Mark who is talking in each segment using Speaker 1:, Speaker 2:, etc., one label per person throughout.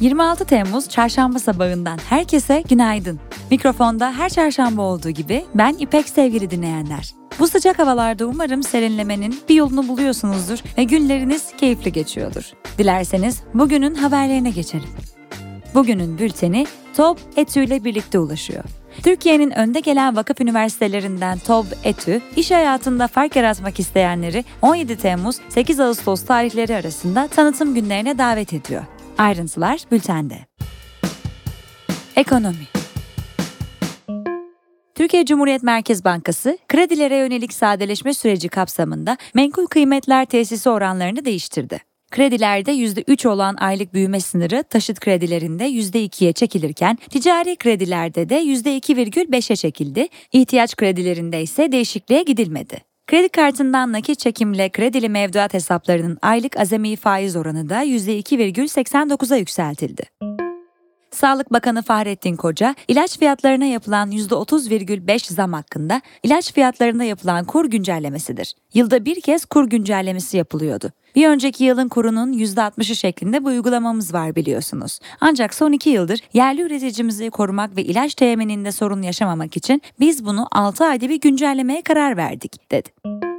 Speaker 1: 26 Temmuz çarşamba sabahından herkese günaydın. Mikrofonda her çarşamba olduğu gibi ben İpek sevgili dinleyenler. Bu sıcak havalarda umarım serinlemenin bir yolunu buluyorsunuzdur ve günleriniz keyifli geçiyordur. Dilerseniz bugünün haberlerine geçelim. Bugünün bülteni TOB ETÜ ile birlikte ulaşıyor. Türkiye'nin önde gelen vakıf üniversitelerinden TOB ETÜ, iş hayatında fark yaratmak isteyenleri 17 Temmuz 8 Ağustos tarihleri arasında tanıtım günlerine davet ediyor. Ayrıntılar bültende. Ekonomi Türkiye Cumhuriyet Merkez Bankası, kredilere yönelik sadeleşme süreci kapsamında menkul kıymetler tesisi oranlarını değiştirdi. Kredilerde %3 olan aylık büyüme sınırı taşıt kredilerinde %2'ye çekilirken ticari kredilerde de %2,5'e çekildi, ihtiyaç kredilerinde ise değişikliğe gidilmedi. Kredi kartından nakit çekimle kredili mevduat hesaplarının aylık azami faiz oranı da %2,89'a yükseltildi. Sağlık Bakanı Fahrettin Koca, ilaç fiyatlarına yapılan %30,5 zam hakkında ilaç fiyatlarında yapılan kur güncellemesidir. Yılda bir kez kur güncellemesi yapılıyordu. Bir önceki yılın kurunun %60'ı şeklinde bu uygulamamız var biliyorsunuz. Ancak son iki yıldır yerli üreticimizi korumak ve ilaç temininde sorun yaşamamak için biz bunu 6 ayda bir güncellemeye karar verdik, dedi.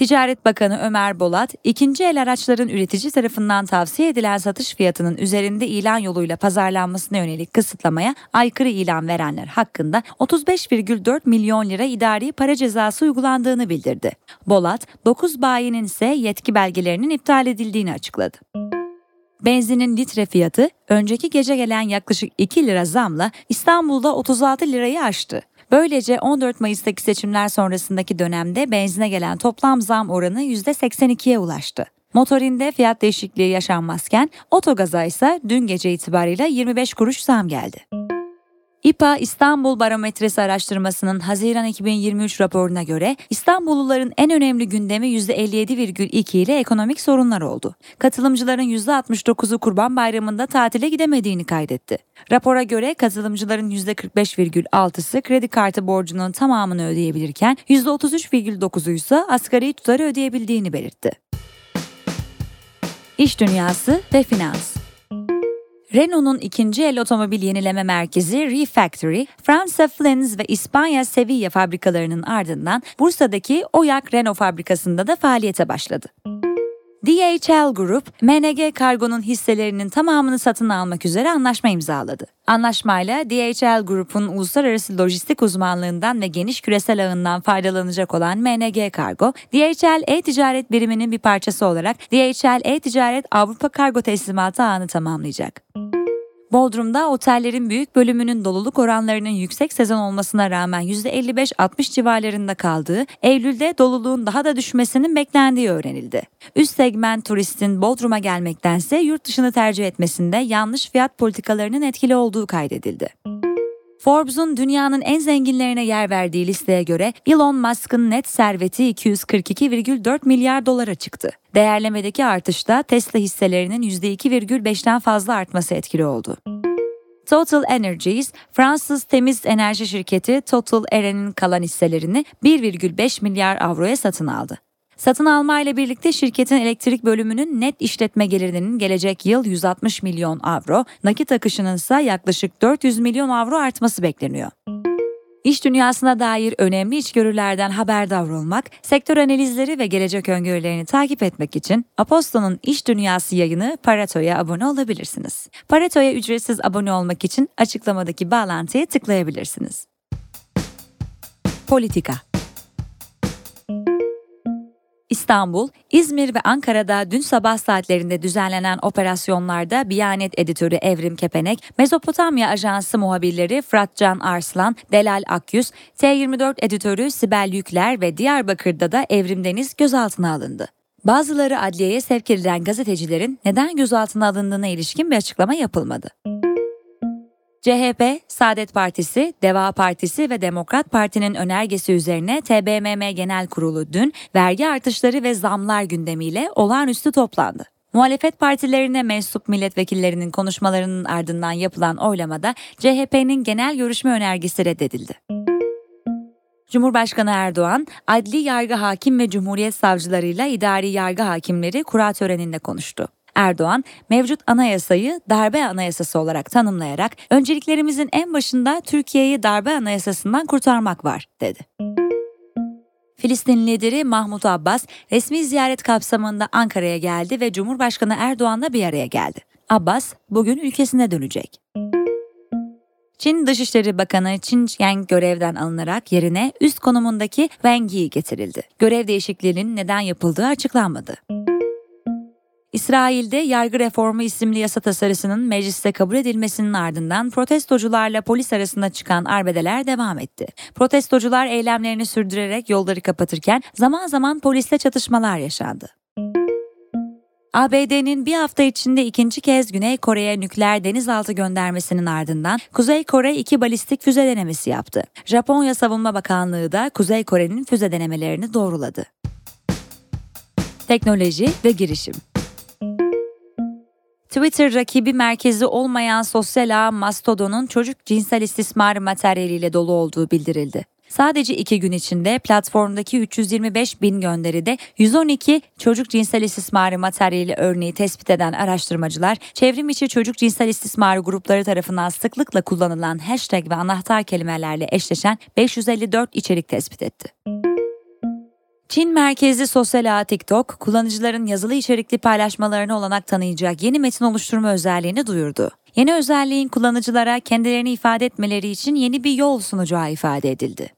Speaker 1: Ticaret Bakanı Ömer Bolat, ikinci el araçların üretici tarafından tavsiye edilen satış fiyatının üzerinde ilan yoluyla pazarlanmasına yönelik kısıtlamaya aykırı ilan verenler hakkında 35,4 milyon lira idari para cezası uygulandığını bildirdi. Bolat, 9 bayinin ise yetki belgelerinin iptal edildiğini açıkladı. Benzinin litre fiyatı önceki gece gelen yaklaşık 2 lira zamla İstanbul'da 36 lirayı aştı. Böylece 14 Mayıs'taki seçimler sonrasındaki dönemde benzine gelen toplam zam oranı %82'ye ulaştı. Motorinde fiyat değişikliği yaşanmazken otogaza ise dün gece itibarıyla 25 kuruş zam geldi. İPA İstanbul Barometresi araştırmasının Haziran 2023 raporuna göre İstanbulluların en önemli gündemi %57,2 ile ekonomik sorunlar oldu. Katılımcıların %69'u Kurban Bayramı'nda tatile gidemediğini kaydetti. Rapora göre katılımcıların %45,6'sı kredi kartı borcunun tamamını ödeyebilirken %33,9'u ise asgari tutarı ödeyebildiğini belirtti. İş dünyası ve finans Renault'un ikinci el otomobil yenileme merkezi Refactory, Fransa Flins ve İspanya Sevilla fabrikalarının ardından Bursa'daki Oyak Renault fabrikasında da faaliyete başladı. DHL Group, MNG Kargo'nun hisselerinin tamamını satın almak üzere anlaşma imzaladı. Anlaşmayla DHL Group'un uluslararası lojistik uzmanlığından ve geniş küresel ağından faydalanacak olan MNG Kargo, DHL e-ticaret biriminin bir parçası olarak DHL e-ticaret Avrupa Kargo teslimatı ağını tamamlayacak. Bodrum'da otellerin büyük bölümünün doluluk oranlarının yüksek sezon olmasına rağmen %55-60 civarlarında kaldığı, Eylül'de doluluğun daha da düşmesinin beklendiği öğrenildi. Üst segment turistin Bodrum'a gelmektense yurt dışını tercih etmesinde yanlış fiyat politikalarının etkili olduğu kaydedildi. Forbes'un dünyanın en zenginlerine yer verdiği listeye göre Elon Musk'ın net serveti 242,4 milyar dolara çıktı. Değerlemedeki artışta Tesla hisselerinin %2,5'ten fazla artması etkili oldu. Total Energies, Fransız temiz enerji şirketi Total Eren'in kalan hisselerini 1,5 milyar avroya satın aldı. Satın alma ile birlikte şirketin elektrik bölümünün net işletme gelirinin gelecek yıl 160 milyon avro, nakit akışının ise yaklaşık 400 milyon avro artması bekleniyor. İş dünyasına dair önemli içgörülerden haberdar olmak, sektör analizleri ve gelecek öngörülerini takip etmek için Aposto'nun İş Dünyası yayını Parato'ya abone olabilirsiniz. Parato'ya ücretsiz abone olmak için açıklamadaki bağlantıya tıklayabilirsiniz. Politika İstanbul, İzmir ve Ankara'da dün sabah saatlerinde düzenlenen operasyonlarda Biyanet editörü Evrim Kepenek, Mezopotamya Ajansı muhabirleri Fıratcan Arslan, Delal Akyüz, T24 editörü Sibel Yükler ve Diyarbakır'da da Evrim Deniz gözaltına alındı. Bazıları adliyeye sevk edilen gazetecilerin neden gözaltına alındığına ilişkin bir açıklama yapılmadı. CHP, Saadet Partisi, Deva Partisi ve Demokrat Parti'nin önergesi üzerine TBMM Genel Kurulu dün vergi artışları ve zamlar gündemiyle olağanüstü toplandı. Muhalefet partilerine mensup milletvekillerinin konuşmalarının ardından yapılan oylamada CHP'nin genel görüşme önergesi reddedildi. Cumhurbaşkanı Erdoğan, adli yargı hakim ve cumhuriyet savcılarıyla idari yargı hakimleri kura töreninde konuştu. Erdoğan, mevcut anayasayı darbe anayasası olarak tanımlayarak önceliklerimizin en başında Türkiye'yi darbe anayasasından kurtarmak var, dedi. Filistin lideri Mahmut Abbas resmi ziyaret kapsamında Ankara'ya geldi ve Cumhurbaşkanı Erdoğan'la bir araya geldi. Abbas bugün ülkesine dönecek. Çin Dışişleri Bakanı Qin Yang görevden alınarak yerine üst konumundaki Wang Yi getirildi. Görev değişikliğinin neden yapıldığı açıklanmadı. İsrail'de yargı reformu isimli yasa tasarısının mecliste kabul edilmesinin ardından protestocularla polis arasında çıkan arbedeler devam etti. Protestocular eylemlerini sürdürerek yolları kapatırken zaman zaman polisle çatışmalar yaşandı. ABD'nin bir hafta içinde ikinci kez Güney Kore'ye nükleer denizaltı göndermesinin ardından Kuzey Kore iki balistik füze denemesi yaptı. Japonya Savunma Bakanlığı da Kuzey Kore'nin füze denemelerini doğruladı. Teknoloji ve girişim Twitter rakibi merkezi olmayan sosyal ağ Mastodon'un çocuk cinsel istismar materyaliyle dolu olduğu bildirildi. Sadece iki gün içinde platformdaki 325 bin gönderide 112 çocuk cinsel istismarı materyali örneği tespit eden araştırmacılar, çevrim içi çocuk cinsel istismarı grupları tarafından sıklıkla kullanılan hashtag ve anahtar kelimelerle eşleşen 554 içerik tespit etti. Çin merkezli sosyal ağ TikTok, kullanıcıların yazılı içerikli paylaşmalarını olanak tanıyacak yeni metin oluşturma özelliğini duyurdu. Yeni özelliğin kullanıcılara kendilerini ifade etmeleri için yeni bir yol sunacağı ifade edildi.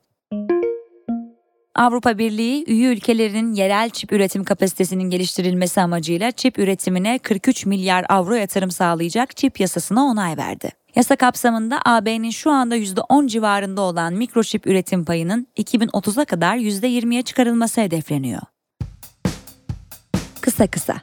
Speaker 1: Avrupa Birliği, üye ülkelerinin yerel çip üretim kapasitesinin geliştirilmesi amacıyla çip üretimine 43 milyar avro yatırım sağlayacak çip yasasına onay verdi. Yasa kapsamında AB'nin şu anda %10 civarında olan mikroçip üretim payının 2030'a kadar %20'ye çıkarılması hedefleniyor. Kısa kısa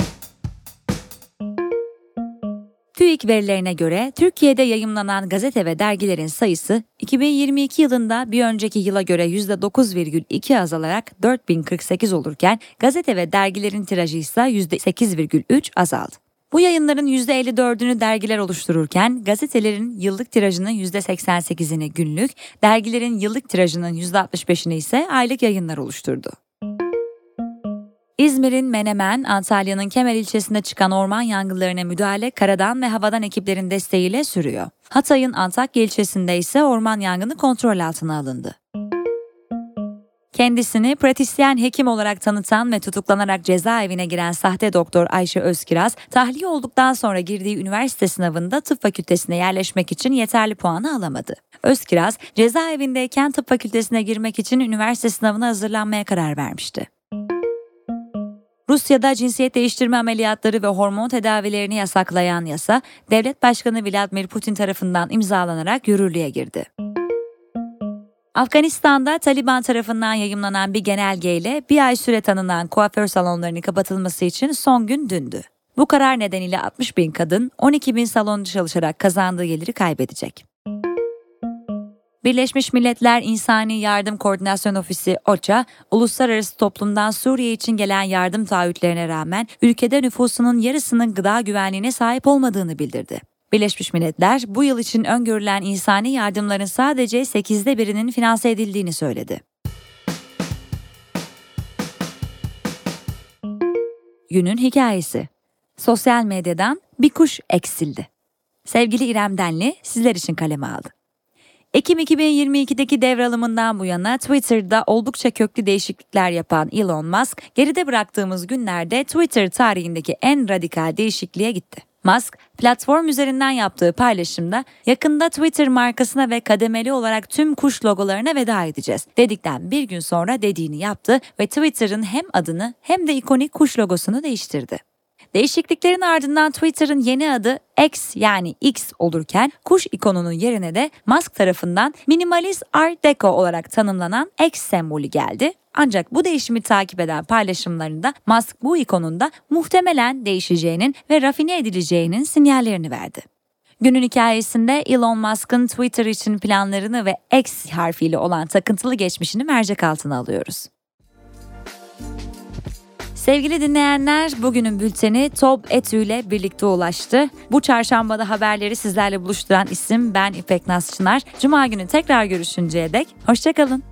Speaker 1: TÜİK verilerine göre Türkiye'de yayımlanan gazete ve dergilerin sayısı 2022 yılında bir önceki yıla göre %9,2 azalarak 4048 olurken gazete ve dergilerin tirajı ise %8,3 azaldı. Bu yayınların %54'ünü dergiler oluştururken gazetelerin yıllık tirajının %88'ini günlük, dergilerin yıllık tirajının %65'ini ise aylık yayınlar oluşturdu. İzmir'in Menemen, Antalya'nın Kemer ilçesinde çıkan orman yangınlarına müdahale karadan ve havadan ekiplerin desteğiyle sürüyor. Hatay'ın Antakya ilçesinde ise orman yangını kontrol altına alındı. Kendisini pratisyen hekim olarak tanıtan ve tutuklanarak cezaevine giren sahte doktor Ayşe Özkiraz, tahliye olduktan sonra girdiği üniversite sınavında tıp fakültesine yerleşmek için yeterli puanı alamadı. Özkiraz, cezaevindeyken tıp fakültesine girmek için üniversite sınavına hazırlanmaya karar vermişti. Rusya'da cinsiyet değiştirme ameliyatları ve hormon tedavilerini yasaklayan yasa, devlet başkanı Vladimir Putin tarafından imzalanarak yürürlüğe girdi. Afganistan'da Taliban tarafından yayımlanan bir genelgeyle bir ay süre tanınan kuaför salonlarının kapatılması için son gün dündü. Bu karar nedeniyle 60 bin kadın 12 bin salonda çalışarak kazandığı geliri kaybedecek. Birleşmiş Milletler İnsani Yardım Koordinasyon Ofisi OÇA, uluslararası toplumdan Suriye için gelen yardım taahhütlerine rağmen ülkede nüfusunun yarısının gıda güvenliğine sahip olmadığını bildirdi. Birleşmiş Milletler bu yıl için öngörülen insani yardımların sadece 8'de birinin finanse edildiğini söyledi. Günün hikayesi. Sosyal medyadan bir kuş eksildi. Sevgili İrem Denli sizler için kaleme aldı. Ekim 2022'deki devralımından bu yana Twitter'da oldukça köklü değişiklikler yapan Elon Musk, geride bıraktığımız günlerde Twitter tarihindeki en radikal değişikliğe gitti. Musk, platform üzerinden yaptığı paylaşımda yakında Twitter markasına ve kademeli olarak tüm kuş logolarına veda edeceğiz dedikten bir gün sonra dediğini yaptı ve Twitter'ın hem adını hem de ikonik kuş logosunu değiştirdi. Değişikliklerin ardından Twitter'ın yeni adı X yani X olurken kuş ikonunun yerine de Musk tarafından minimalist Art Deco olarak tanımlanan X sembolü geldi. Ancak bu değişimi takip eden paylaşımlarında Musk bu ikonun da muhtemelen değişeceğinin ve rafine edileceğinin sinyallerini verdi. Günün hikayesinde Elon Musk'ın Twitter için planlarını ve X harfiyle olan takıntılı geçmişini mercek altına alıyoruz. Sevgili dinleyenler, bugünün bülteni Top Etü ile birlikte ulaştı. Bu çarşambada haberleri sizlerle buluşturan isim ben İpek Naz Çınar. Cuma günü tekrar görüşünceye dek hoşçakalın.